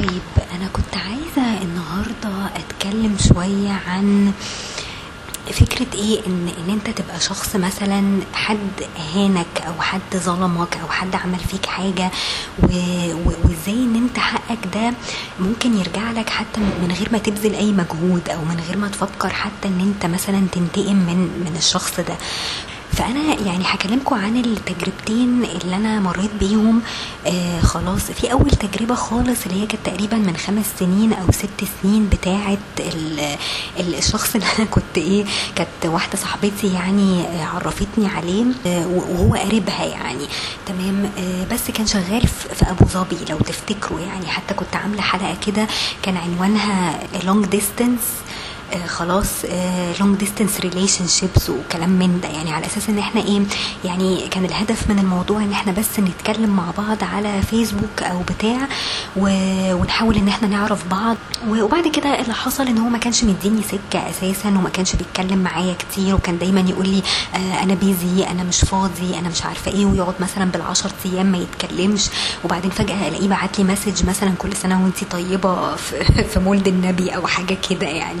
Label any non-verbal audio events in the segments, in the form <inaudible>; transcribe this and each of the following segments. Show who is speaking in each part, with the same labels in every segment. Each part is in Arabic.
Speaker 1: طيب أنا كنت عايزة النهاردة أتكلم شوية عن فكرة إيه إن إن أنت تبقى شخص مثلا حد هانك أو حد ظلمك أو حد عمل فيك حاجة. وإزاي إن أنت حقك ده ممكن يرجع لك حتى من غير ما تبذل أي مجهود أو من غير ما تفكر حتى إن أنت مثلا تنتقم من من الشخص ده فأنا يعني هكلمكم عن التجربتين اللي أنا مريت بيهم آه خلاص في أول تجربة خالص اللي هي كانت تقريبا من خمس سنين أو ست سنين بتاعه ال- ال- الشخص اللي أنا كنت إيه كانت واحدة صاحبتي يعني آه، عرفتني عليه آه وهو قريبها يعني تمام؟ آه بس كان شغال في أبو ظبي لو تفتكروا يعني حتى كنت عاملة حلقة كده كان عنوانها long distance آه خلاص long distance relationships وكلام من ده. يعني على أساس إن إحنا إيه يعني كان الهدف من الموضوع إن إحنا بس نتكلم مع بعض على فيسبوك أو بتاع ونحاول إن إحنا نعرف بعض. وبعد كده اللي حصل إن هو ما كانش مديني سكة أساسا وما كانش بيتكلم معايا كتير وكان دايما يقول لي آه أنا busy أنا مش فاضي أنا مش عارفة إيه ويقعد مثلا بالعشر أيام ما يتكلمش. وبعدين فجأة ألاقيه بعت لي message مثلا كل سنة وانتي طيبة <laughs> في مولد النبي أو حاجة كده يعني.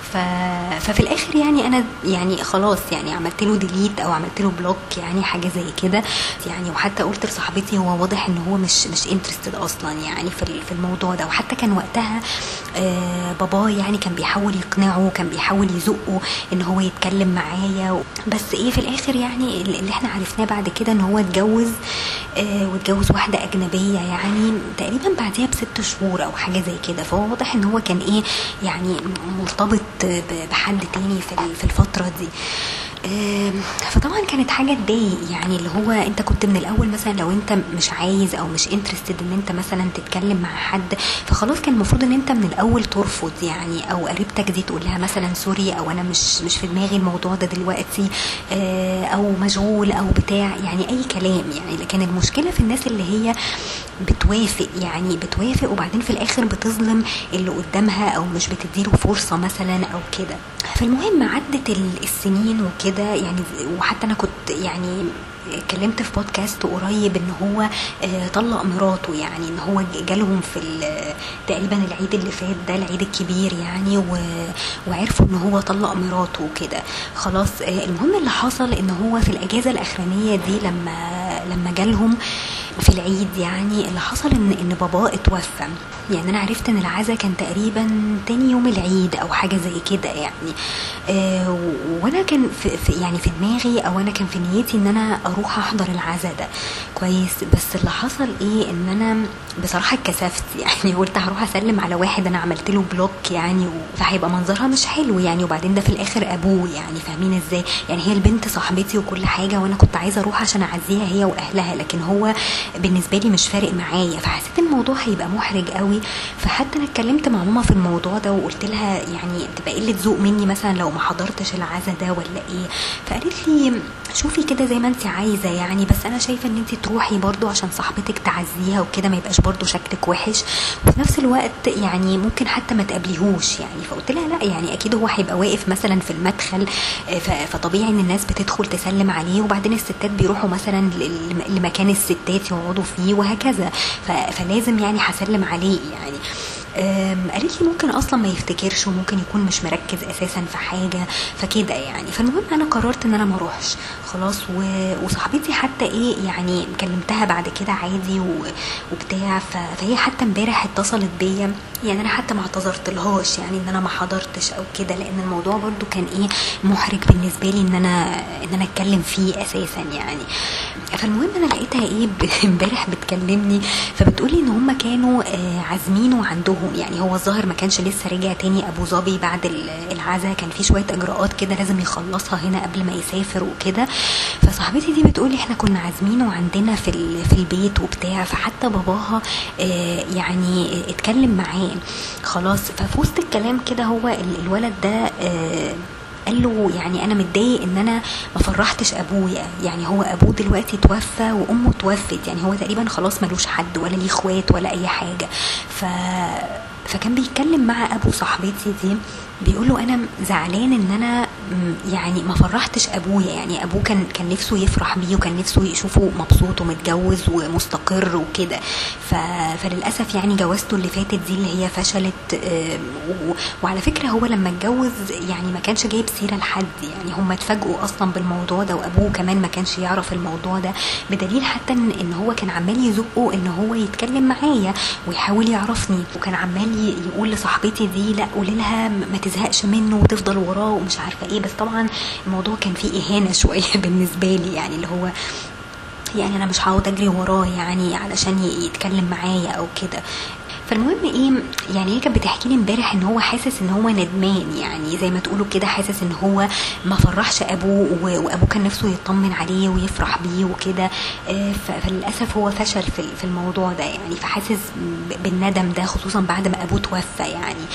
Speaker 1: ف... ففي الآخر يعني أنا يعني خلاص يعني عملت له delete أو عملت له block يعني حاجة زي كده. يعني وحتى قلت لصاحبتي هو واضح إن هو مش مش interested أصلا يعني في في الموضوع ده. وحتى كان وقتها آه باباه يعني كان بيحاول يقنعه كان بيحاول يزقه إن هو يتكلم معايا. بس إيه في الآخر يعني اللي إحنا عرفناه بعد كده إن هو اتجوز آه واتجوز واحدة أجنبية يعني تقريبا بعديها بست شهور أو حاجة زي كده. فهو واضح إن هو كان إيه يعني مرتبط بحد تاني في ال- في الفترة دي. فطبعا كانت حاجة تضايق. يعني اللي هو انت كنت من الأول مثلا لو انت مش عايز أو مش interested إن انت مثلا تتكلم مع حد فخلاص كان المفروض إن انت من الأول ترفض يعني أو قريبتك دي تقول لها مثلا sorry أو أنا مش مش في دماغي الموضوع ده دلوقتي آه، أو مشغول أو بتاع. يعني أي كلام يعني. لكن المشكلة في الناس اللي هي بتوافق يعني بتوافق وبعدين في الآخر بتظلم اللي قدامها أو مش بتديله فرصة مثلا أو كده. فالمهم عدت ال- السنين وكده يعني وحتى أنا كنت يعني اتكلمت في بودكاست قريب إن هو آه، طلق مراته يعني إن هو جالهم في تقريبا العيد اللي فات ده العيد الكبير يعني و- وعرفوا إن هو طلق مراته وكده. خلاص آه، المهم اللي حصل إن هو في الأجازة الأخرانية دي لما لما جالهم في العيد يعني اللي حصل ان إن باباه اتوفى. يعني أنا عرفت إن العزا كان تقريبا تاني يوم العيد أو حاجة زي كده يعني. آه وأنا كان في, في يعني في دماغي أو أنا كان في نيتي إن أنا أروح أحضر العزا ده. كويس. بس اللي حصل إيه؟ إن أنا بصراحة اتكسفت. <laughs> يعني قلت هروح أسلم على واحد أنا عملت له بلوك يعني فهيبقى منظرها مش حلو يعني. وبعدين ده في الآخر أبوه يعني. فاهمين إزاي؟ يعني هي البنت صاحبتي وكل حاجة وأنا كنت عايزة أروح عشان أعزيها هي وأهلها. لكن هو بالنسبة لي مش فارق معايا فحسيت الموضوع هيبقى محرج قوي. فحتى أنا اتكلمت مع ماما في الموضوع ده وقلت لها يعني تبقى قلة ذوق مني مثلا لو ما حضرتش العزا ده ولا إيه. فقالت لي شوفي كده زي ما انت عايزة يعني بس أنا شايفة إن انت تروحي برضو عشان صاحبتك تعزيها وكده ما يبقاش برضو شكلك وحش. وفي نفس الوقت يعني ممكن حتى ما تقابليهوش يعني. فقلت لها لأ يعني أكيد هو هيبقى واقف مثلا في المدخل آه، فطبيعي إن الناس بتدخل تسلم عليه وبعدين الستات بيروحوا مثلا لمكان الستات يقعدوا فيه وهكذا. فلازم يعني هسلم عليه يعني. قالت لي ممكن أصلا ما يفتكرش وممكن يكون مش مركز أساسا في حاجة فكده يعني. فالمهم أنا قررت إن أنا ما أروحش. خلاص و- وصاحبتي حتى إيه يعني كلمتها بعد كده عادي و- وبتاع ف- فهي حتى امبارح اتصلت بيا. يعني أنا حتى ما اعتذرت لهاش يعني إن أنا ما حضرتش أو كده لأن الموضوع برضو كان إيه محرج بالنسبة لي إن أنا إن أنا أتكلم فيه أساسا يعني. فالمهم أنا لقيتها إيه <laughs> امبارح بتكلمني فبتقولي إن هم كانوا آه، عازمينه عندهم يعني هو الظاهر ما كانش لسه رجع تاني أبو ظبي بعد ال- العزا كان في شوية إجراءات كده لازم يخلصها هنا قبل ما يسافر وكده. فصاحبتي دي بتقولي إحنا كنا عازمينه عندنا في في البيت وبتاع فحتى باباها آه، يعني اتكلم معاه. خلاص ففي وسط الكلام كده هو ال- الولد ده آه، قال له يعني أنا متضايق إن أنا ما فرحتش أبويا. يعني هو أبوه دلوقتي توفى وأمه توفت. يعني هو تقريبا خلاص ملوش حد ولا ليه إخوات ولا أي حاجة. ف فكان بيتكلم مع أبو صاحبتي دي بيقول له أنا زعلان إن أنا يعني ما فرحتش أبويا يعني أبوه كان كان نفسه يفرح بيه وكان نفسه يشوفه مبسوط ومتجوز ومستقر وكده. فللأسف يعني جوازته اللي فاتت دي اللي هي فشلت. وعلى فكرة هو لما اتجوز يعني ما كانش جايب سيرة لحد يعني هم اتفاجئوا أصلا بالموضوع ده وأبوه كمان ما كانش يعرف الموضوع ده بدليل حتى ان هو كان عمال يزقه إن هو يتكلم معايا ويحاول يعرفني وكان عمال يقول لصاحبتي دي لا قولي لها ما تزهقش منه وتفضل وراه ومش عارفة إيه. بس طبعا الموضوع كان فيه إهانة <laughs> شوية بالنسبة لي. يعني اللي هو يعني أنا مش هقعد أجري وراه يعني علشان يتكلم معايا أو كده. فالمهم إيه يعني هي كانت بتحكي لي امبارح ان هو حاسس ان هو ندمان يعني زي ما تقولوا كده حاسس ان هو ما فرحش ابوه وابوه كان نفسه يطمن عليه ويفرح بيه وكده آه، فللأسف هو فشل في ال- في الموضوع ده يعني فحاسس بالندم ده خصوصا بعد ما ابوه توفى يعني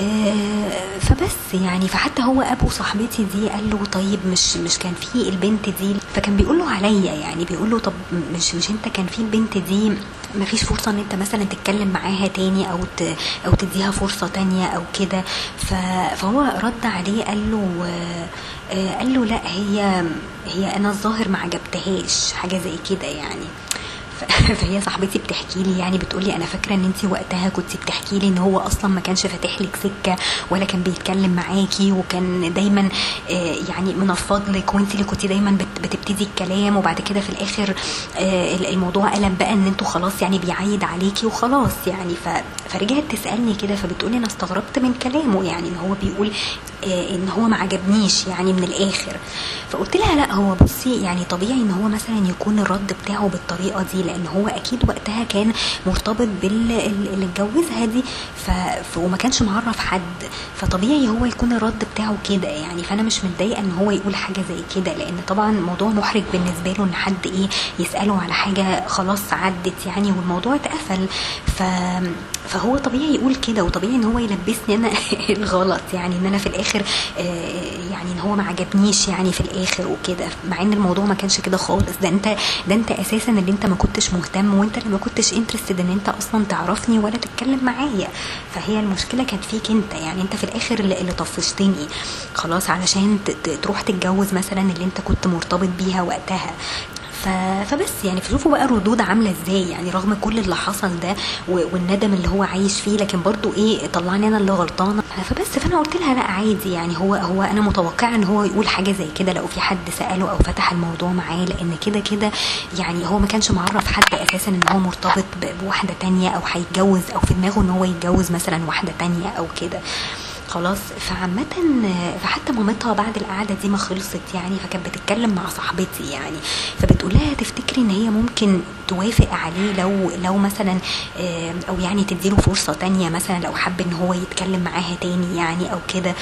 Speaker 1: آه، فبس يعني فحتى هو ابو صاحبتي دي قال له طيب مش مش كان في البنت دي فكان بيقول له عليا يعني بيقول له طب مش مش انت كان في البنت دي ما فيش فرصة إن أنت مثلا تتكلم معاها تاني أو ت أو تديها فرصة تانية أو كده. ف- فهو رد عليه قال له آه، قال له لا هي هي أنا الظاهر ما عجبتهاش حاجة زي كده يعني. ف- <laughs> فهي صاحبتي بتحكي لي يعني بتقولي أنا فاكرة إن انت وقتها كنت بتحكي لي إن هو أصلا ما كانش فاتح لك سكة ولا كان بيتكلم معاكي وكان دايما آه، يعني منفض لك وانت اللي كنت دايما بت- بتبتدي الكلام وبعد كده في الآخر آه، الموضوع قلب بقى إن أنتوا خلاص يعني بيعيد عليكي وخلاص يعني. فرجعت تسألني كده فبتقولي أنا استغربت من كلامه يعني إن هو بيقول آه، إن هو ما عجبنيش يعني من الآخر فقلت لها لا هو بصي يعني طبيعي إن هو مثلا يكون الرد بتاعه بالطريقة دي لأن هو أكيد وقتها كان مرتبط باللي اللي اتجوزها دي ف... ف... وما كانش معرف حد فطبيعي هو يكون الرد بتاعه كده يعني فأنا مش متضايقة إن هو يقول حاجة زي كده لأن طبعا الموضوع محرج بالنسبة له إن حد إيه يسأله على حاجة خلاص عدت يعني والموضوع اتقفل ف... فهو طبيعي يقول كده وطبيعي إن هو يلبسني أنا <laughs> الغلط يعني إن أنا في الآخر آه، يعني إن هو ما عجبنيش يعني في الآخر وكده مع إن الموضوع ما كانش كده خالص ده أنت ده أنت أساسا اللي أنت ما كنتش مهتم وانت اللي ما كنتش انترستد ان انت أصلا تعرفني ولا تتكلم معايا. فهي المشكلة كانت فيك انت. يعني انت في الآخر اللي, طفشتني. خلاص علشان تروح تتجوز مثلا اللي انت كنت مرتبط بيها وقتها. ف... فبس يعني فشوفوا بقى الردود عاملة إزاي يعني رغم كل اللي حصل ده. والندم اللي هو عايش فيه لكن برضو إيه طلعني أنا اللي غلطانة فبس فانا قلت لها لا عادي يعني هو هو أنا متوقعة ان هو يقول حاجة زي كده لو في حد سأله أو فتح الموضوع معاه لأن كده كده يعني هو ما كانش معرف حد أساسا إن هو مرتبط. بواحدة تانية أو هيتجوز أو في دماغه إن هو يتجوز مثلا واحدة تانية أو كده خلاص. فعامة فحتى مامتها بعد القعدة دي ما خلصت يعني فكانت بتتكلم مع صاحبتي يعني. فبتقول لها تفتكري إن هي ممكن توافق عليه لو لو مثلا آه، أو يعني تديله فرصة تانية مثلا لو حب إن هو يتكلم معاها تاني يعني أو كده.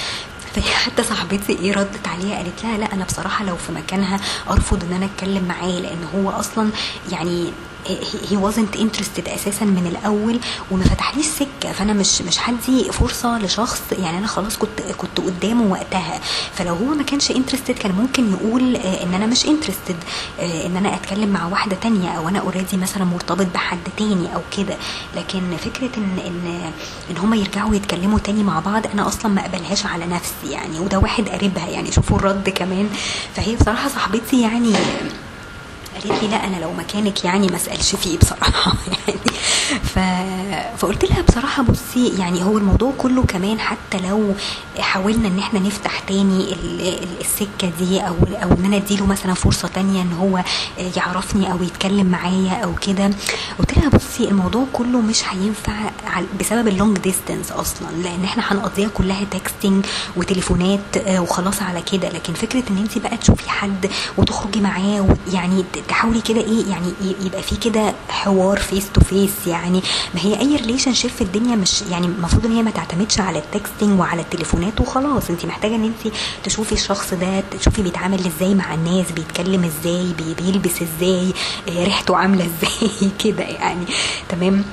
Speaker 1: فهي حتى صاحبتي إيه ردت عليها قالت لها لا أنا بصراحة لو في مكانها أرفض إن أنا أتكلم معاه لأن هو أصلا يعني هي wasn't interested أساسا من الأول وما فتحليش سكه فأنا مش مش هدي فرصة لشخص يعني أنا خلاص كنت كنت قدامه وقتها. فلو هو ما كانش interested كان ممكن يقول آه، إن أنا مش interested إن أنا أتكلم مع واحدة تانية أو أنا already مثلا مرتبط بحد تاني أو كده. لكن فكرة إن إن إن هم يرجعوا يتكلموا تاني مع بعض أنا أصلا ما أقبلهاش على نفسي يعني وده واحد قريبها يعني شوفوا الرد كمان. فهي بصراحة صاحبتي يعني قالت لي لا أنا لو مكانك يعني ما اسالش فيه بصراحة. <laughs> يعني ف... فقلت لها بصراحة بصي يعني هو الموضوع كله كمان حتى لو حاولنا إن إحنا نفتح تاني ال- ال- السكة دي أو أو إن أنا أديله مثلا فرصة تانية إن هو يعرفني أو يتكلم معايا أو كده. قلت لها بصي الموضوع كله مش هينفع بسبب ال long distance أصلا لأن إحنا هنقضيها كلها texting وتليفونات آه، وخلاص على كده. لكن فكرة إن انت بقى تشوفي حد وتخرجي معاه ويعني ت- تحاولي كده إيه يعني يبقى في كده حوار face to face يعني ما هي أي relationship في الدنيا مش يعني المفروض إن هي ما تعتمدش على ال texting وعلى التليفونات وخلاص. انت محتاجة إن انت تشوفي الشخص ده تشوفي بيتعامل إزاي مع الناس بيتكلم إزاي بي- بيلبس إزاي آه، ريحته عاملة إزاي <laughs> كده يعني. تمام؟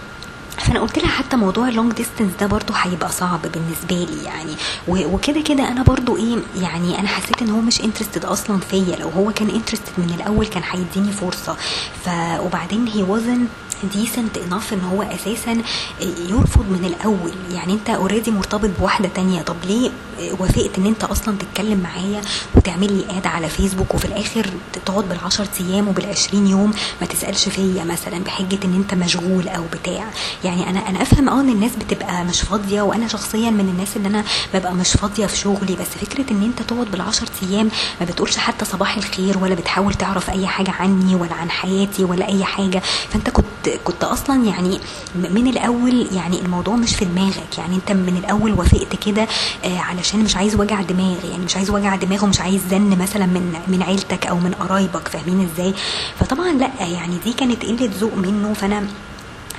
Speaker 1: فانا قلت لها حتى موضوع ال long distance ده برضو هيبقى صعب بالنسبة لي يعني. وكده كده أنا برضو إيه يعني أنا حسيت إن هو مش interested أصلا فيا. لو هو كان interested من الأول كان هيديني فرصة. ف وبعدين هي wasn't decent enough إن هو أساسا يرفض من الأول. يعني أنت already مرتبط بواحدة تانية. طب ليه وافقت إن أنت أصلا تتكلم معايا وتعمل لي add على فيسبوك وفي الآخر تقعد بالعشر أيام وبالعشرين يوم ما تسألش فيا مثلا بحجة إن أنت مشغول أو بتاع؟ يعني أنا أنا أفهم آه إن الناس بتبقى مش فاضية وأنا شخصيا من الناس اللي أنا ببقى مش فاضية في شغلي. بس فكرة إن أنت تقعد بالعشر أيام ما بتقولش حتى صباح الخير ولا بتحاول تعرف أي حاجة عني ولا عن حياتي ولا أي حاجة. فأنت كنت كنت أصلا يعني من الأول يعني الموضوع مش في دماغك. يعني أنت من الأول وافقت كده آه علشان مش عايز وجع دماغ. يعني مش عايز وجع دماغ ومش عايز زن مثلا من من عيلتك أو من قرايبك. فاهمين إزاي؟ فطبعا لأ يعني دي كانت قلة ذوق منه. فأنا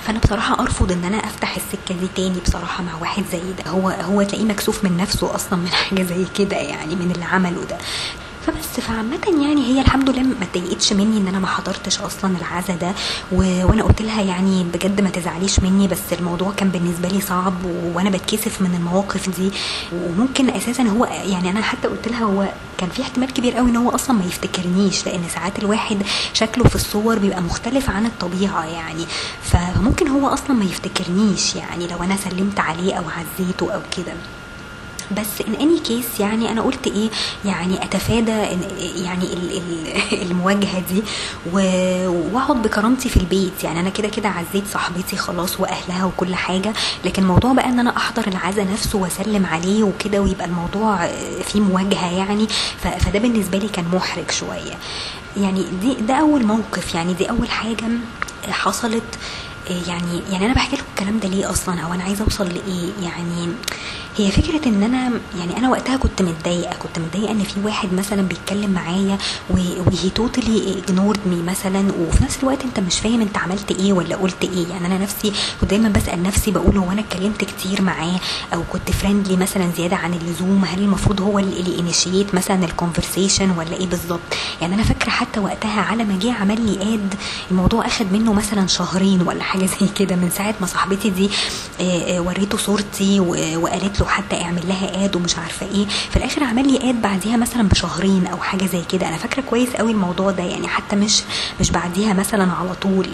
Speaker 1: فأنا بصراحة أرفض إن أنا أفتح السكة دي تاني بصراحة مع واحد زي ده. هو هو تلاقيه مكسوف من نفسه أصلا من <laughs> حاجة زي كده يعني من اللي عمله ده فبس فعامة يعني هي الحمد لله ما اتضايقتش مني إن أنا ما حضرتش أصلا العزا ده و... وأنا قلت لها يعني بجد ما تزعليش مني بس الموضوع كان بالنسبة لي صعب و... وأنا بتكسف من المواقف دي. وممكن أساسا هو يعني أنا حتى قلت لها هو كان في احتمال كبير قوي إن هو أصلا ما يفتكرنيش لأن ساعات الواحد شكله في الصور بيبقى مختلف عن الطبيعة يعني. فممكن هو أصلا ما يفتكرنيش يعني لو أنا سلمت عليه أو عزيته أو كده. بس ان اني كيس يعني أنا قلت إيه يعني أتفادى يعني المواجهة دي وأقعد بكرامتي في البيت. يعني أنا كده كده عزيت صاحبتي خلاص وأهلها وكل حاجة لكن موضوع بقى إن أنا أحضر العزا نفسه وأسلم عليه وكده ويبقى الموضوع فيه مواجهة يعني فده بالنسبة لي كان محرج شوية. يعني دي ده أول موقف. يعني دي أول حاجة حصلت يعني يعني أنا بحكي لكم الكلام ده ليه أصلا؟ أو أنا عايزة أوصل لإيه؟ يعني هي فكرة إن أنا يعني أنا وقتها كنت متضايقة كنت متضايقة إن في واحد مثلا بيتكلم معايا وهي توتالي اجنورد مي مثلا وفي نفس الوقت أنت مش فاهم أنت عملت إيه ولا قلت إيه. يعني أنا نفسي كنت دايما بسأل نفسي بقول هو أنا اتكلمت كتير معاه أو كنت friendly مثلا زيادة عن اللزوم؟ هل المفروض هو اللي initiate مثلا ال conversation ولا إيه بالظبط؟ يعني أنا فاكرة حتى وقتها على ما جه عمل لي add الموضوع أخد منه مثلا شهرين ولا حاجة. زي كده. من ساعة ما صاحبتي دي وريته صورتي وقالت له حتى اعمل لها add ومش عارفة إيه. في الآخر عمل لي add بعديها مثلا بشهرين أو حاجة زي كده. أنا فاكرة كويس قوي الموضوع ده. يعني حتى مش مش بعديها مثلا على طول.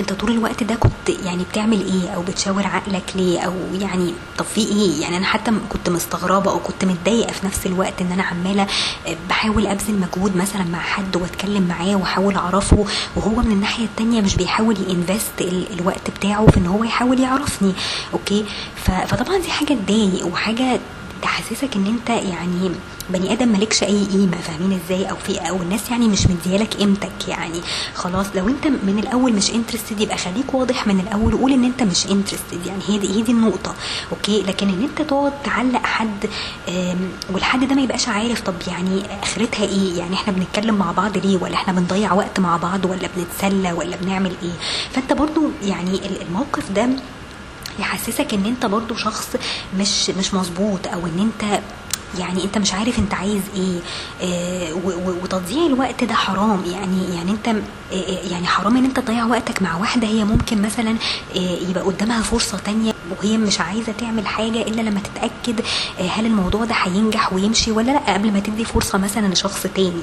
Speaker 1: انت طول الوقت ده كنت يعني بتعمل إيه؟ أو بتشاور عقلك ليه؟ أو يعني طب في إيه؟ يعني أنا حتى كنت مستغربة أو كنت متضايقة في نفس الوقت ان أنا عمالة بحاول ابذل مجهود مثلا مع حد واتكلم معاه واحاول اعرفه وهو من الناحية التانية مش بيحاول ينفست الوقت بتاعه في ان هو يحاول يعرفني. أوكي؟ فطبعا دي حاجة تضايق وحاجة تحسسك إن أنت يعني بني آدم مالكش أي قيمة فاهمين إزاي؟ أو في أو الناس يعني مش مديالك قيمتك يعني. خلاص لو أنت من الأول مش interested يبقى خليك واضح من الأول وقول إن أنت مش interested يعني هي دي هي دي النقطة okay؟ لكن إن أنت تقعد تعلق حد والحد ده ما يبقاش عارف طب يعني آخرتها إيه؟ يعني إحنا بنتكلم مع بعض ليه؟ ولا إحنا بنضيع وقت مع بعض؟ ولا بنتسلى؟ ولا بنعمل إيه؟ فأنت برضو يعني الموقف ده يحسسك إن أنت برضو شخص مش مش مظبوط أو إن أنت يعني أنت مش عارف أنت عايز إيه آه وتضييع الوقت ده حرام. يعني يعني أنت آه يعني حرام إن أنت تضيع وقتك مع واحدة هي ممكن مثلا آه يبقى قدامها فرصة تانية وهي مش عايزة تعمل حاجة إلا لما تتأكد هل الموضوع ده هينجح ويمشي ولا لأ قبل ما تدي فرصة مثلا لشخص تاني.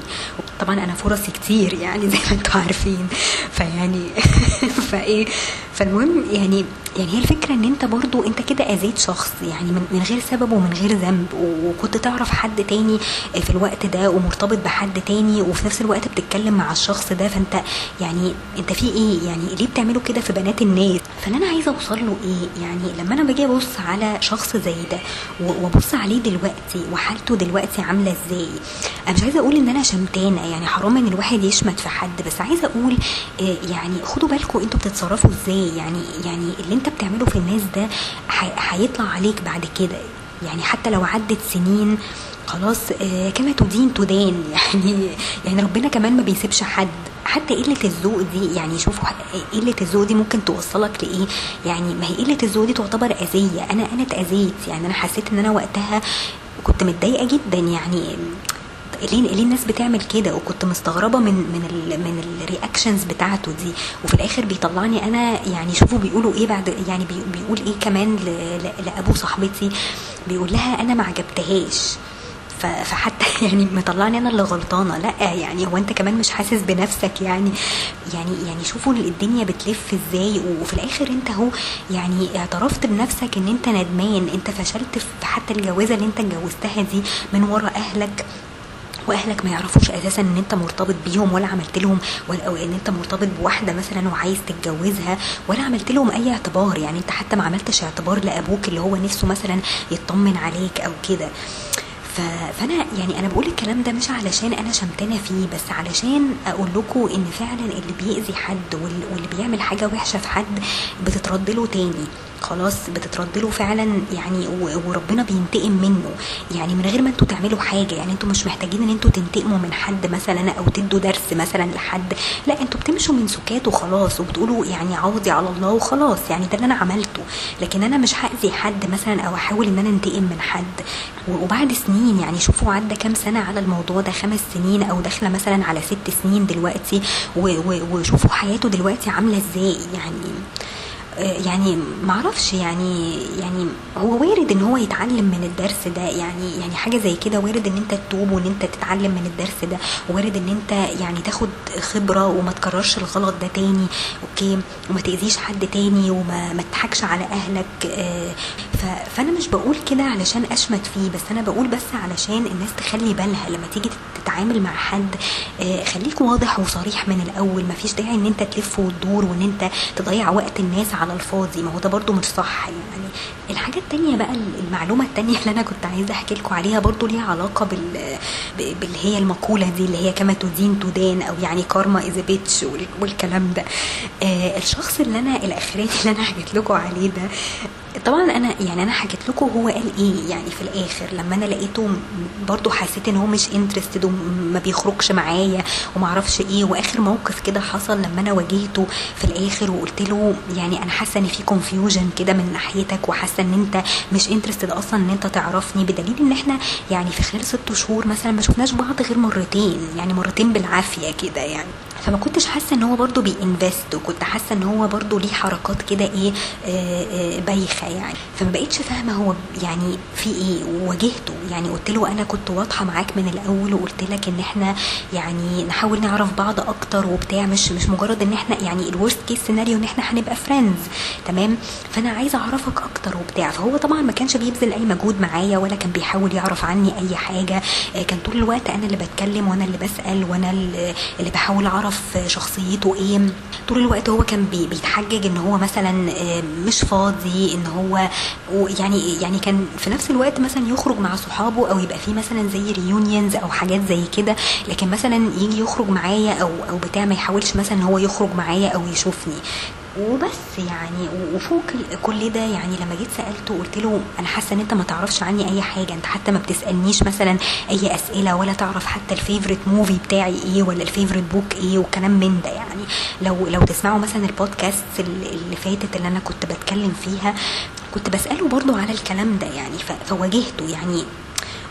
Speaker 1: طبعا أنا فرصي كتير يعني <laughs> زي ما أنتم عارفين. فيعني <laughs> فإيه فالمهم يعني يعني هي الفكرة إن أنت برضو أنت كده اذيت شخص يعني من, من غير سبب ومن غير ذنب وكنت تعرف حد تاني في الوقت ده ومرتبط بحد تاني وفي نفس الوقت بتتكلم مع الشخص ده فأنت يعني أنت في إيه؟ يعني ليه بتعملوا كده في بنات الناس؟ فاللي أنا عايزة أوصل له إيه؟ يعني لما أنا باجي أبص على شخص زي ده وأبص عليه دلوقتي وحالته دلوقتي عاملة إزاي أنا مش عايزة أقول إن أنا شمتانة يعني حرام إن الواحد يشمت في حد بس عايزة أقول يعني خدوا بالكم أنتوا بتتصرفوا إزاي؟ يعني يعني اللي انت بتعمله في الناس ده هيطلع عليك بعد كده. يعني حتى لو عدت سنين خلاص آه كما تدين تدان. <laughs> يعني يعني ربنا كمان ما بيسيبش حد. حتى قلة الذوق دي يعني شوفوا قلة الذوق دي ممكن توصلك لإيه؟ يعني ما هي قلة الذوق دي تعتبر أذية. أنا أنا اتاذيت يعني أنا حسيت إن أنا وقتها كنت متضايقة جدا. يعني ليه ليه الناس بتعمل كده؟ وكنت مستغربة من من ال من الرياكشنز بتاعته دي. وفي الآخر بيطلعني أنا يعني شوفوا بيقولوا إيه بعد يعني بيقول إيه كمان لأبو صاحبتي. بيقول لها أنا ما عجبتهاش. فحتى <laughs> يعني مطلعني أنا اللي غلطانة. لأ يعني هو أنت كمان مش حاسس بنفسك؟ يعني يعني يعني شوفوا الدنيا بتلف إزاي. وفي الآخر أنت أهو يعني اعترفت بنفسك إن أنت ندمان. أنت فشلت في حتى الجوازة اللي أنت اتجوزتها دي من ورا أهلك. واهلك ما يعرفوش أساسا إن أنت مرتبط بيهم ولا عملت لهم ولا أو إن أنت مرتبط بواحدة مثلا وعايز تتجوزها ولا عملت لهم أي اعتبار. يعني أنت حتى ما عملتش اعتبار لأبوك اللي هو نفسه مثلا يطمن عليك أو كده. فأنا يعني أنا بقول الكلام ده مش علشان أنا شمتانه فيه بس علشان أقول لكم إن فعلا اللي بيأذي حد واللي بيعمل حاجة وحشة في حد بتترد له تاني. خلاص بتترد له فعلا يعني وربنا بينتقم منه. يعني من غير ما أنتوا تعملوا حاجة يعني أنتوا مش محتاجين ان أنتوا تنتقموا من حد مثلا أو تدوا درس مثلا لحد. لا أنتوا بتمشوا من سكات وخلاص وبتقولوا يعني عوضي على الله وخلاص. يعني ده اللي أنا عملته. لكن أنا مش هأذي حد مثلا أو أحاول إن أنا انتقم من حد. وبعد سنين يعني شوفوا عدى كام سنة على الموضوع ده خمس سنين أو داخلة مثلا على ست سنين دلوقتي. وشوفوا حياته دلوقتي عاملة إزاي. يعني يعني معرفش يعني يعني هو وارد إن هو يتعلم من الدرس ده يعني يعني حاجة زي كده وارد إن أنت تتوب وإن أنت تتعلم من الدرس ده وارد إن أنت يعني تاخد خبرة وما تكررش الغلط ده تاني أوكي؟ وما تأذيش حد تاني وما ما تضحكش على أهلك آه، فأنا مش بقول كده علشان أشمت فيه بس أنا بقول بس علشان الناس تخلي بالها لما تيجي تتعامل مع حد آه، خليك واضح وصريح من الأول مفيش داعي إن أنت تلف وتدور وإن أنت تضيع وقت الناس على الفاضي ما هو ده برضو مش صح. يعني الحاجة التانية بقى المعلومة التانية اللي أنا كنت عايزة أحكي لكم عليها برضو ليها علاقة بال باللي هي المقولة دي اللي هي كما تدين تدان أو يعني karma is a bitch والكلام ده. آه الشخص اللي أنا الأخراني اللي أنا حكيت لكم عليه ده طبعا أنا يعني أنا حكيت لكم هو قال إيه يعني في الآخر لما أنا لقيته برضو حسيت إن هو مش interested وما بيخرجش معايا وما أعرفش إيه. وآخر موقف كده حصل لما أنا واجهته في الآخر وقلت له يعني أنا حاسه ان في confusion كده من ناحيتك وحاسة إن أنت مش interested أصلا إن أنت تعرفني بدليل إن إحنا يعني في خلال ست شهور مثلا ما شفناش بعض غير مرتين يعني مرتين بالعافية كده يعني. فما كنتش حاسة إن هو برضو بي invest وكنت حاسة إن هو برضو ليه حركات كده إيه آه، آه، بايخة يعني. فما بقتش فاهمة هو يعني في إيه وواجهته يعني. قلت له أنا كنت واضحة معاك من الأول وقلت لك إن إحنا يعني نحاول نعرف بعض أكتر وبتاع. مش مش مجرد إن إحنا يعني ال worst case scenario إن إحنا هنبقى friends تمام؟ فأنا عايزة أعرفك أكتر وبتاع. فهو طبعا ما كانش بيبذل أي مجهود معايا ولا كان بيحاول يعرف عني أي حاجة. آه، كان طول الوقت أنا اللي بتكلم وأنا اللي بسأل وأنا اللي بحاول أعرف شخصيته إيه. طول الوقت هو كان بيتحجج ان هو مثلا آه، مش فاضي ان هو يعني يعني كان في نفس الوقت مثلا يخرج مع صحابه أو يبقى في مثلا زي reunions أو حاجات زي كده. لكن مثلا يجي يخرج معايا أو أو بتاع ما يحاولش مثلا هو يخرج معايا أو يشوفني. وبس يعني وفوق كل ده يعني لما جيت سألته قلت له أنا حاسة إن أنت ما تعرفش عني أي حاجة أنت حتى ما بتسألنيش مثلا أي أسئلة ولا تعرف حتى ال favorite movie بتاعي إيه ولا ال favorite book إيه وكلام من ده يعني. لو لو تسمعوا مثلا البودكاست اللي فاتت اللي أنا كنت بتكلم فيها كنت بسأله برضو على الكلام ده يعني فواجهته يعني.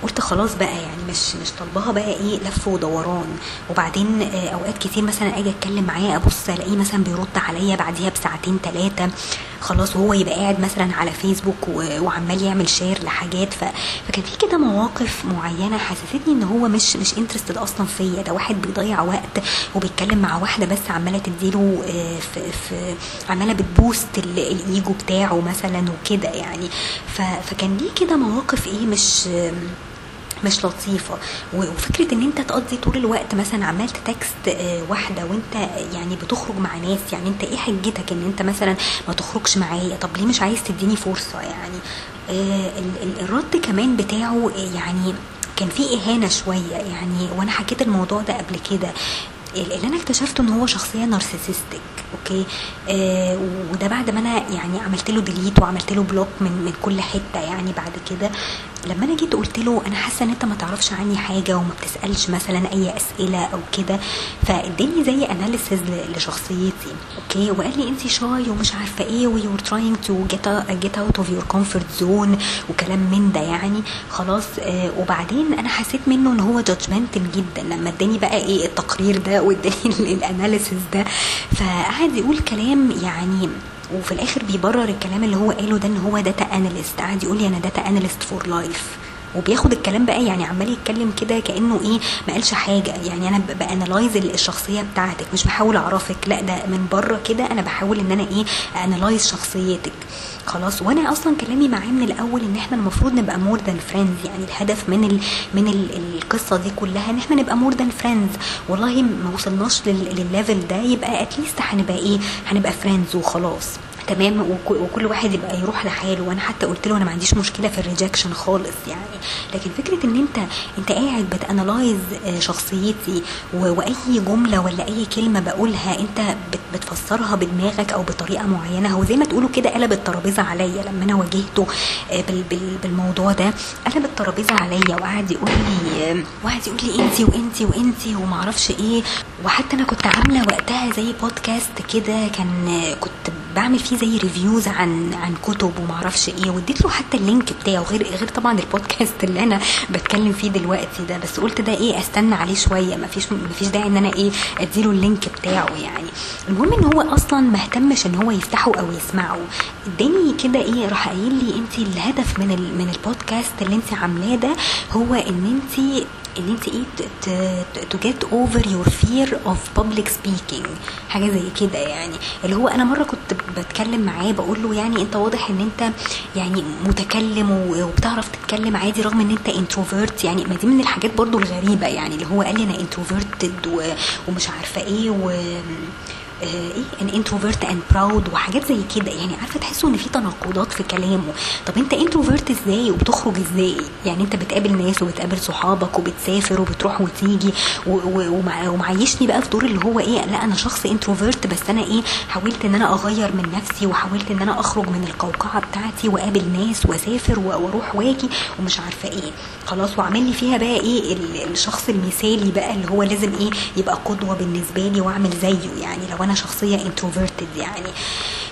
Speaker 1: قلت خلاص بقى يعني مش مش طالباها بقى إيه لف ودوران. وبعدين آه، أوقات كتير مثلا أجي أتكلم معاه أبص ألاقيه مثلا بيرد عليا بعديها بساعتين ثلاثة خلاص وهو يبقى قاعد مثلا على فيسبوك وعمال يعمل share لحاجات. فكان في كده مواقف معينة حسستني إن هو مش مش interested أصلا فيا. ده واحد بيضيع وقت وبيتكلم مع واحدة بس عمالة تديله آه، في, في عمالة بت boost ال ego بتاعه مثلا وكده يعني. فكان ليه كده مواقف إيه مش مش لطيفة. وفكرة إن أنت تقضي طول الوقت مثلا عمال text آه، واحدة وأنت يعني بتخرج مع ناس يعني أنت إيه حجتك إن أنت مثلا ما تخرجش معايا؟ طب ليه مش عايز تديني فرصة يعني؟ آه، الرد كمان بتاعه يعني كان في إهانة شوية يعني وأنا حكيت الموضوع ده قبل كده. اللي أنا اكتشفته إن هو شخصية narcissistic okay؟ آه وده بعد ما أنا يعني عملت له delete وعملت له block من من كل حتة يعني بعد كده لما أنا جيت قلت له أنا حاسة إن أنت ما تعرفش عني حاجة وما بتسألش مثلا أي أسئلة أو كده فاداني زي analysis لشخصيتي okay؟ وقال لي انت shy ومش عارفة إيه و you're trying to get out of your comfort zone وكلام من ده يعني. خلاص آه وبعدين أنا حسيت منه إن هو judgmental جدا لما اداني بقى إيه التقرير ده واداني ال analysis <laughs> ده. فقعد يقول كلام يعني وفي الآخر بيبرر الكلام اللي هو قاله ده إن هو data analyst قاعد يقول لي أنا data analyst for life وبياخد الكلام بقى يعني عمال يتكلم كده كأنه إيه ما قالش حاجة. يعني أنا ب analyze الشخصية بتاعتك مش بحاول أعرفك. لا ده من بره كده أنا بحاول إن أنا إيه analyze شخصيتك. خلاص. وأنا أصلا كلامي معاه من الأول إن إحنا المفروض نبقى more than friends يعني الهدف من ال من ال القصة دي كلها إن إحنا نبقى more than friends والله ما وصلناش للل level ده. يبقى at least هنبقى إيه؟ هنبقى friends وخلاص. تمام وكل واحد يبقى يروح لحاله. وأنا حتى قلت له أنا ما عنديش مشكلة في ال rejection خالص يعني. لكن فكرة إن أنت أنت قاعد بت analyze شخصيتي وأي جملة ولا أي كلمة بقولها أنت بتفسرها بدماغك أو بطريقة معينة هو زي ما تقولوا كده قلب الترابيزة عليا. لما أنا واجهته بالموضوع ده قلب الترابيزة عليا وقعد يقول لي وقعد يقول لي أنت وأنت وأنت وما أعرفش إيه. وحتى أنا كنت عاملة وقتها زي بودكاست كده كان كنت بعمل فيه زي reviews عن عن كتب وما أعرفش إيه. واديت له حتى ال link بتاعه غير غير طبعا البودكاست اللي أنا بتكلم فيه دلوقتي ده. بس قلت ده إيه أستنى عليه شوية. ما فيش ما فيش داعي إن أنا إيه أديله ال link بتاعه يعني. المهم إن هو أصلا ما اهتمش إن هو يفتحه أو يسمعه. اداني كده إيه راح قايل لي انت الهدف من من البودكاست اللي انت عاملاه ده هو إن انت ان انت إيه to get over your fear of public speaking حاجة زي كده يعني. اللي هو أنا مرة كنت بتكلم معاه بقول له يعني أنت واضح إن أنت يعني متكلم وبتعرف تتكلم عادي رغم إن أنت introvert يعني. ما دي من الحاجات برضو الغريبة يعني. اللي هو قال لي أنا introverted ومش عارفة إيه و إيه an introvert and proud وحاجات زي كده. يعني عارفة تحسوا إن في تناقضات في كلامه. طب أنت introvert إزاي وبتخرج إزاي؟ يعني أنت بتقابل ناس وبتقابل صحابك وبتسافر وبتروح وتيجي ومعيشني بقى في دور اللي هو إيه لا أنا شخص introvert بس أنا إيه حاولت إن أنا أغير من نفسي وحاولت إن أنا أخرج من القوقعة بتاعتي وأقابل ناس وأسافر وأروح واجي ومش عارفة إيه. خلاص وعامل لي فيها بقى إيه الشخص المثالي بقى اللي هو لازم إيه يبقى قدوة بالنسبة لي وأعمل زيه. يعني لو أنا شخصية introverted يعني.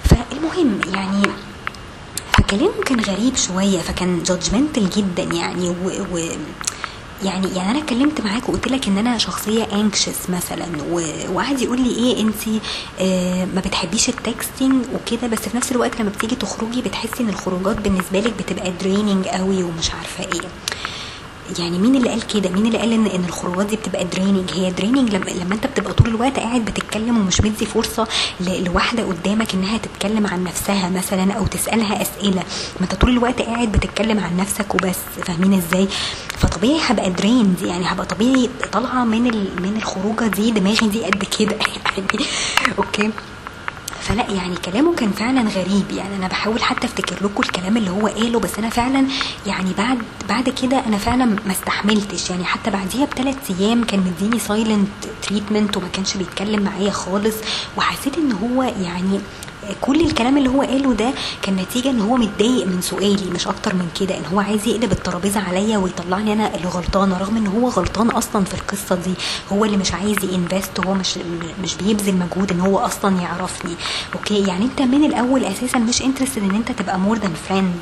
Speaker 1: فالمهم يعني فكلامه كان غريب شوية فكان judgmental جدا يعني و, و يعني يعني أنا اتكلمت معاك وقلت لك إن أنا شخصية anxious مثلا وقعد يقول لي إيه انت آه ما بتحبيش ال texting وكده بس في نفس الوقت لما بتيجي تخرجي بتحسي إن الخروجات بالنسبة لك بتبقى draining قوي ومش عارفة إيه. يعني مين اللي قال كده؟ مين اللي قال ان إن الخروجات دي بتبقى draining هي draining لما, لما أنت بتبقى طول الوقت قاعد بتتكلم ومش مدي فرصة لواحدة قدامك إنها تتكلم عن نفسها مثلا أو تسألها أسئلة. ما أنت طول الوقت قاعد بتتكلم عن نفسك وبس. فاهمين إزاي؟ فطبيعي هبقى drained يعني هبقى طبيعي طالعة من من الخروجة دي دماغي دي قد كده. <laughs> يعني okay فلا يعني كلامه كان فعلا غريب. يعني أنا بحاول حتى أفتكر لكم الكلام اللي هو قاله بس أنا فعلا يعني بعد بعد كده أنا فعلا ما استحملتش. يعني حتى بعديها بثلاث أيام كان مديني silent treatment وما كانش بيتكلم معايا خالص. وحسيت إن هو يعني كل الكلام اللي هو قاله ده كان نتيجة إن هو متضايق من سؤالي مش أكتر من كده إن هو عايز يقلب الترابيزة عليا ويطلعني أنا اللي غلطانة رغم إن هو غلطان أصلا في القصة دي. هو اللي مش عايز ي invest هو مش مش بيبذل مجهود إن هو أصلا يعرفني. okay؟ يعني أنت من الأول أساسا مش interested إن أنت تبقى more than friends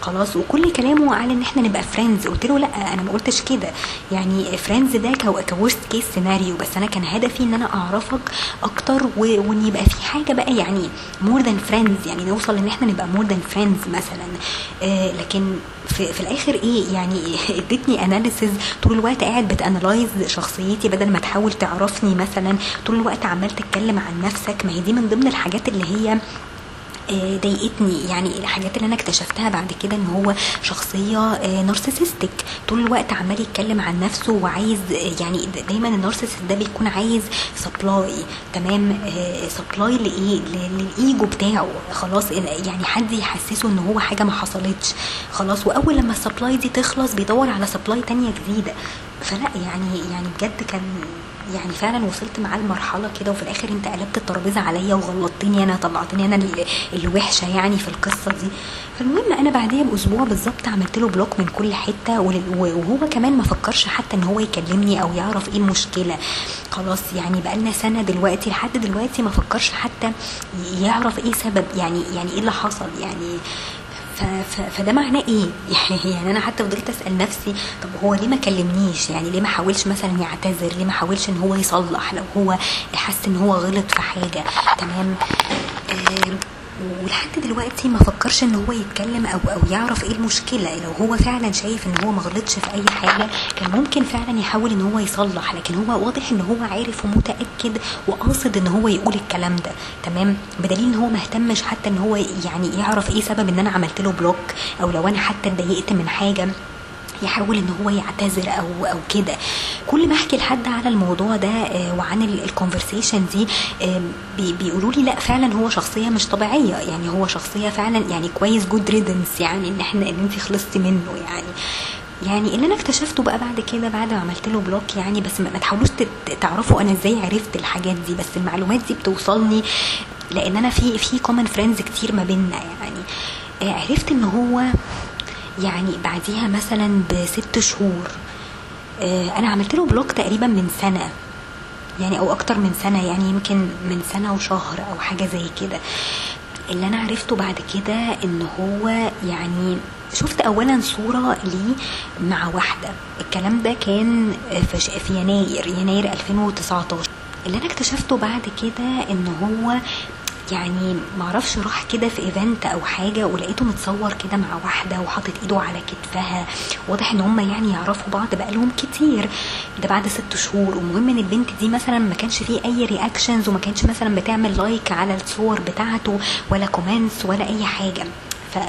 Speaker 1: خلاص وكل كلامه قال إن إحنا نبقى friends قلت له لأ أنا ما قلتش كده. يعني friends ده ك worst case scenario بس أنا كان هدفي إن أنا أعرفك أكتر وإن يبقى في حاجة بقى يعني more than friends يعني نوصل إن إحنا نبقى more than friends مثلا. آه لكن في, في الآخر إيه؟ يعني <laughs> إدتني analysis طول الوقت قاعد بت analyze شخصيتي بدل ما تحاول تعرفني مثلا. طول الوقت عمال تتكلم عن نفسك. ما هي دي من ضمن الحاجات اللي هي ضايقتني. يعني الحاجات اللي أنا اكتشفتها بعد كده إن هو شخصية narcissistic طول الوقت عمال يتكلم عن نفسه وعايز يعني دايما ال narcissist ده بيكون عايز supply تمام؟ supply لإيه؟ للايجو بتاعه. خلاص يعني حد يحسسه إن هو حاجة ما حصلتش. خلاص وأول لما ال supply دي تخلص بيدور على supply تانية جديدة. فلأ يعني يعني بجد كان يعني فعلا وصلت معاه لمرحله كده وفي الآخر أنت قلبت الترابيزة عليا وغلطتني أنا طلعتني أنا اللي وحشه يعني في القصة دي. فالمهم أنا بعديها بأسبوع بالظبط عملت له بلوك من كل حتة وهو كمان ما فكرش حتى إن هو يكلمني أو يعرف إيه المشكلة. خلاص يعني بقالنا سنة دلوقتي لحد دلوقتي ما فكرش حتى يعرف إيه سبب يعني يعني إيه اللي حصل يعني. فده معناه إيه؟ <laughs> يعني أنا حتى فضلت أسأل نفسي طب هو ليه ما كلمنيش؟ يعني ليه ما حاولش مثلا يعتذر؟ ليه ما حاولش إن هو يصلح؟ لو هو حس إن هو غلط في حاجة تمام؟ آه ولحد دلوقتي ما فكرش إن هو يتكلم أو أو يعرف إيه المشكلة. لو هو فعلا شايف إن هو ما غلطش في أي حاجة كان ممكن فعلا يحاول إن هو يصلح. لكن هو واضح إن هو عارف ومتأكد وقاصد إن هو يقول الكلام ده. تمام؟ بدليل إن هو ما اهتمش حتى إن هو يعني يعرف إيه سبب إن أنا عملت له بلوك أو لو أنا حتى اتضايقت من حاجة. يحاول إن هو يعتذر أو أو كده. كل ما أحكي لحد على الموضوع ده آه، وعن ال conversation دي بي- بيقولوا لي لا فعلا هو شخصية مش طبيعية. يعني هو شخصية فعلا يعني كويس good riddance يعني إن إحنا إن انت خلصتي منه يعني. يعني اللي أنا اكتشفته بقى بعد كده بعد ما عملت له block يعني بس ما تحاولوش تعرفوا أنا إزاي عرفت الحاجات دي. بس المعلومات دي بتوصلني لأن أنا في في common friends كتير ما بيننا يعني. آه، عرفت إن هو يعني بعديها مثلا بست شهور آه، أنا عملت له block تقريبا من سنة يعني أو أكتر من سنة يعني يمكن من سنة وشهر أو حاجة زي كده. اللي أنا عرفته بعد كده إن هو يعني شفت اولا صورة ليه مع واحدة. الكلام ده كان في يناير يناير 2019 اللي أنا اكتشفته بعد كده إن هو يعني معرفش راح كده في event أو حاجة ولقيته متصور كده مع واحدة وحاطط ايده على كتفها. واضح ان هم يعني يعرفوا بعض بقالهم كتير. ده بعد ست شهور. ومهم إن البنت دي مثلا ما كانش فيه أي reactions وما كانش مثلا بتعمل like على الصور بتاعته ولا comments ولا أي حاجة.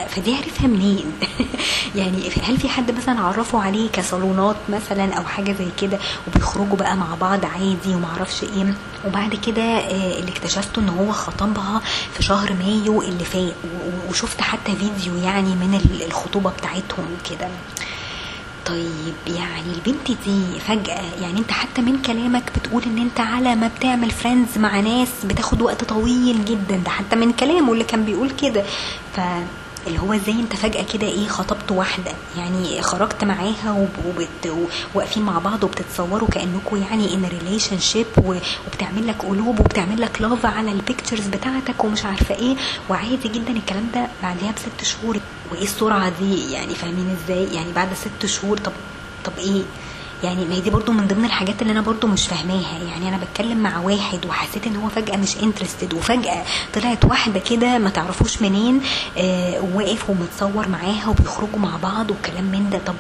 Speaker 1: فدي عرفها منين؟ <laughs> يعني هل في حد مثلا عرفوا عليه كصالونات مثلا أو حاجة زي كده وبيخرجوا بقى مع بعض عادي ومعرفش إيه؟ وبعد كده آه، اللي اكتشفته إن هو خطبها في شهر مايو اللي فات وشفت حتى فيديو يعني من ال- الخطوبة بتاعتهم كده. طيب يعني البنت دي فجأة يعني أنت حتى من كلامك بتقول إن أنت على ما بتعمل friends مع ناس بتاخد وقت طويل جدا ده حتى من كلامه اللي كان بيقول كده. ف اللي هو إزاي أنت فجأة كده إيه خطبت واحدة؟ يعني خرجت معاها واقفين مع بعض وبتتصوروا كأنكم يعني in relationship وبتعمل لك قلوب وبتعمل لك love على ال pictures بتاعتك ومش عارفة إيه. وعادي جدا الكلام ده بعدها بست شهور. وإيه السرعة دي؟ يعني فاهمين إزاي؟ يعني بعد ست شهور طب طب إيه؟ يعني ما هي دي برضو من ضمن الحاجات اللي أنا برضو مش فاهماها. يعني أنا بتكلم مع واحد وحسيت إن هو فجأة مش انترستد وفجأة طلعت واحدة كده ما تعرفوش منين آه واقف ومتصور معاها وبيخرجوا مع بعض وكلام من ده. طب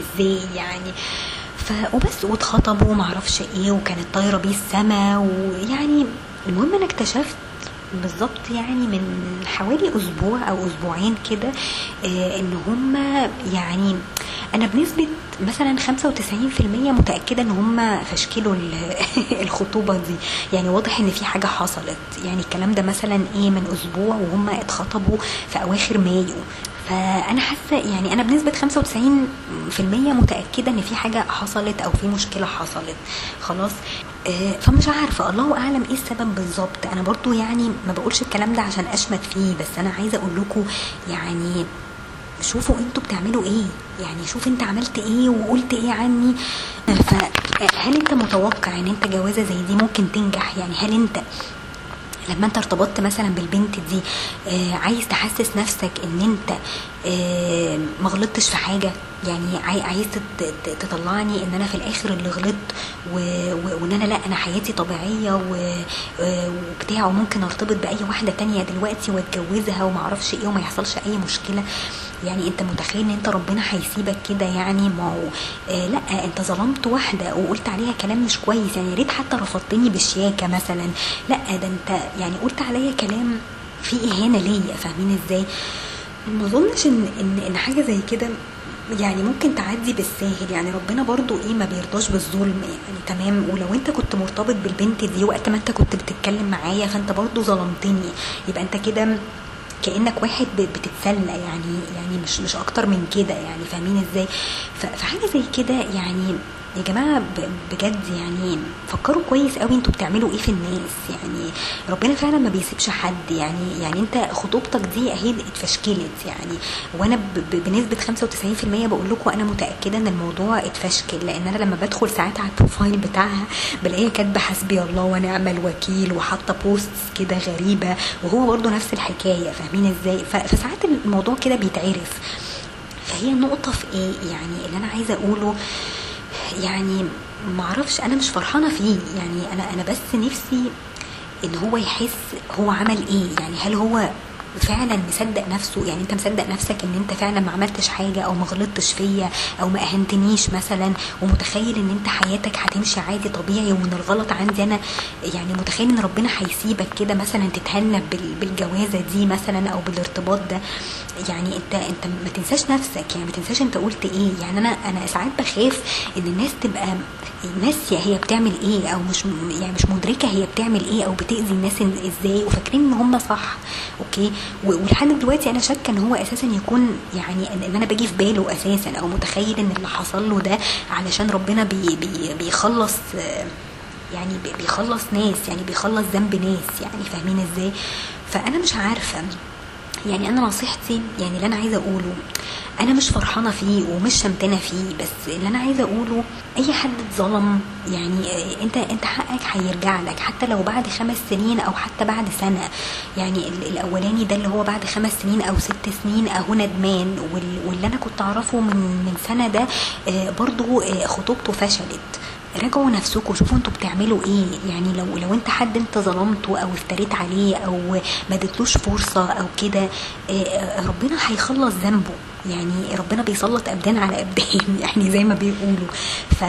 Speaker 1: إزاي يعني؟ ف وبس واتخطبوا ومعرفش إيه وكانت طايرة بيه السما ويعني المهم أنا اكتشفت بالظبط يعني من حوالي أسبوع أو أسبوعين كده آه إن هم يعني أنا بنسبة مثلا 95% متأكدة إن هم فشكلوا ال- <laughs> الخطوبة دي. يعني واضح إن في حاجة حصلت. يعني الكلام ده مثلا إيه من أسبوع وهم اتخطبوا في أواخر مايو. فأنا حاسة يعني أنا بنسبة 95% متأكدة إن في حاجة حصلت أو في مشكلة حصلت. خلاص. فمش عارفة. الله أعلم إيه السبب بالظبط. أنا برضو يعني ما بقولش الكلام ده عشان أشمت فيه بس أنا عايزة أقول لكم يعني شوفوا أنتوا بتعملوا إيه. يعني شوف أنت عملت إيه وقلت إيه عني. فهل أنت متوقع إن أنت جوازة زي دي ممكن تنجح؟ يعني هل أنت لما انت ارتبطت مثلا بالبنت دي آه عايز تحسس نفسك إن انت آه ما غلطتش في حاجة؟ يعني عاي- عايز تطلعني إن أنا في الآخر اللي غلطت وإن أنا لأ أنا حياتي طبيعية آه، وبتاع وممكن أرتبط بأي واحدة تانية دلوقتي وأتجوزها وما أعرفش إيه وما يحصلش أي مشكلة. يعني انت متخيل ان انت ربنا هيسيبك كده يعني؟ ما هو آه لا انت ظلمت واحدة وقلت عليها كلام مش كويس يعني يا ريت حتى رفضتني بشياكه مثلا. لا ده انت يعني قلت عليا كلام فيه إهانة ليا فاهمين إزاي؟ ما اظنش ان ان ان حاجة زي كده يعني ممكن تعدي بالساهل. يعني ربنا برضو إيه ما بيرضاش بالظلم. يعني تمام ولو انت كنت مرتبط بالبنت دي وقت ما انت كنت بتتكلم معايا فانت برضو ظلمتني. يبقى انت كده كأنك واحد بتتسلى يعني يعني مش مش أكتر من كده يعني فاهمين إزاي؟ فحاجة زي كده يعني يا جماعة بجد يعني فكروا كويس قوي أنتوا بتعملوا إيه في الناس. يعني ربنا فعلا ما بيسيبش حد. يعني يعني انت خطوبتك دي اهي اتفشكلت. يعني وأنا بنسبة 95% بقول لكم أنا متأكدة إن الموضوع اتفشكل لأن أنا لما بدخل ساعات على ال profile بتاعها بلاقيها كاتبة حسبي الله ونعم الوكيل وحاطة posts كده غريبة وهو برضو نفس الحكاية. فاهمين إزاي؟ فساعات الموضوع كده بيتعرف. فهي النقطة في إيه؟ يعني اللي أنا عايزة أقوله يعني معرفش أنا مش فرحانة فيه. يعني أنا أنا بس نفسي إن هو يحس هو عمل إيه. يعني هل هو فعلا مصدق نفسه. يعني أنت مصدق نفسك إن أنت فعلا ما عملتش حاجة أو ما غلطتش فيا أو ما أهنتنيش مثلا ومتخيل إن أنت حياتك هتمشي عادي طبيعي وإن الغلط عندي أنا يعني متخيل إن ربنا هيسيبك كده مثلا تتهنى بال- بالجوازة دي مثلا أو بالارتباط ده. يعني أنت أنت ما تنساش نفسك. يعني ما تنساش أنت قلت إيه. يعني أنا أنا ساعات بخاف إن الناس تبقى ناسيه هي بتعمل إيه أو مش يعني مش مدركة هي بتعمل إيه أو بتأذي الناس إزاي وفاكرين إن هم صح. okay؟ ولحد دلوقتي أنا شاكة إن هو أساسا يكون يعني إن أنا باجي في باله أساسا أو متخيل إن اللي حصل له ده علشان ربنا بي بي بيخلص يعني بي- بيخلص ناس يعني بيخلص ذنب ناس يعني فاهمين إزاي؟ فأنا مش عارفة يعني أنا نصيحتي يعني اللي أنا عايزة أقوله أنا مش فرحانة فيه ومش شمتانة فيه بس اللي أنا عايزة أقوله أي حد اتظلم يعني آه، أنت أنت حقك هيرجع لك حتى لو بعد خمس سنين أو حتى بعد سنة. يعني ال- الأولاني ده اللي هو بعد خمس سنين أو ست سنين أهو ندمان وال- واللي أنا كنت أعرفه من من سنة ده آه، برضو آه، خطوبته فشلت. راجعوا نفسكم شوفوا أنتوا بتعملوا إيه. يعني لو لو انت حد انت ظلمته أو افتريت عليه أو ما اديتلوش فرصة أو كده آه، آه، ربنا هيخلص ذنبه. يعني ربنا بيسلط ابدان على ابدان <laughs> يعني زي ما بيقولوا. ف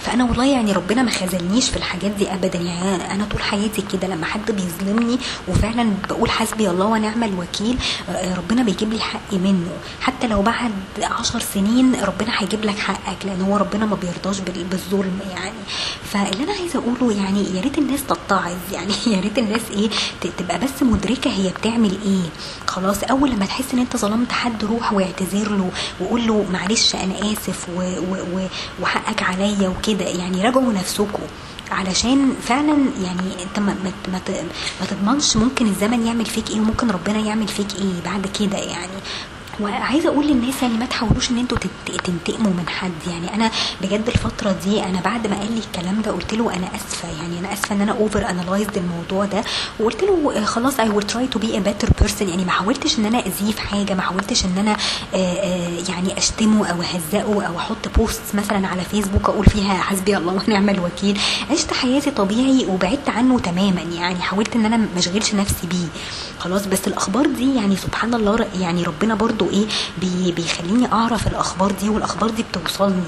Speaker 1: فأنا والله يعني ربنا ما خذلنيش في الحاجات دي ابدا. يعني أنا طول حياتي كده لما حد بيظلمني وفعلا بقول حسبي الله ونعم الوكيل آه، ربنا بيجيب لي حقي منه. حتى لو بعد عشر سنين ربنا هيجيب لك حقك لأن هو ربنا ما بيرضاش بال- بالظلم يعني. فاللي أنا عايزة أقوله يعني يا ريت الناس تتعظ. <laughs> يعني يا ريت الناس إيه تبقى بس مدركة هي بتعمل إيه. خلاص أول لما تحس إن أنت ظلمت حد روح واعتذر له وقول له معلش أنا آسف وحقك عليا وكده. يعني راجعوا نفسكم علشان فعلا يعني انت ما, ما, ما تضمنش ممكن الزمن يعمل فيك إيه وممكن ربنا يعمل فيك إيه بعد كده يعني. وعايزه أقول للناس يعني ما تحاولوش إن أنتوا تنت- تنتقموا من حد. يعني أنا بجد الفترة دي أنا بعد ما قال لي الكلام ده قلت له أنا آسفة. يعني أنا آسفة إن أنا over analyzed الموضوع ده. وقلت له آه، خلاص I will try to be a better person يعني ما حاولتش إن أنا اذيه في حاجة ما حاولتش إن أنا آه، آه، يعني أشتمه أو أهزقه أو أحط post مثلا على فيسبوك أقول فيها حسبي الله ونعم الوكيل. عشت حياتي طبيعي وبعدت عنه تماما. يعني حاولت إن أنا ما أشغلش نفسي بيه. خلاص بس الأخبار دي يعني سبحان الله يعني ربنا برضو إيه بي بيخليني اعرف الاخبار دي والاخبار دي بتوصلني.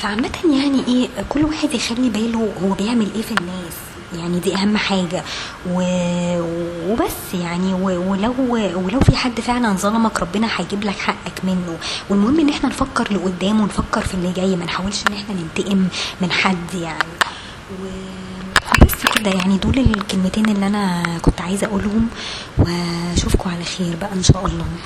Speaker 1: فعامة يعني إيه كل واحد يخلي باله هو بيعمل إيه في الناس. يعني دي اهم حاجة. و... وبس يعني و... ولو ولو في حد فعلا ظلمك ربنا هيجيب لك حقك منه. والمهم ان إحنا نفكر لقدام ونفكر في اللي جاي. ما نحاولش ان إحنا ننتقم من حد يعني. و... بس كده يعني دول الكلمتين اللي أنا كنت عايزة اقولهم. واشوفكم على خير بقى ان شاء الله.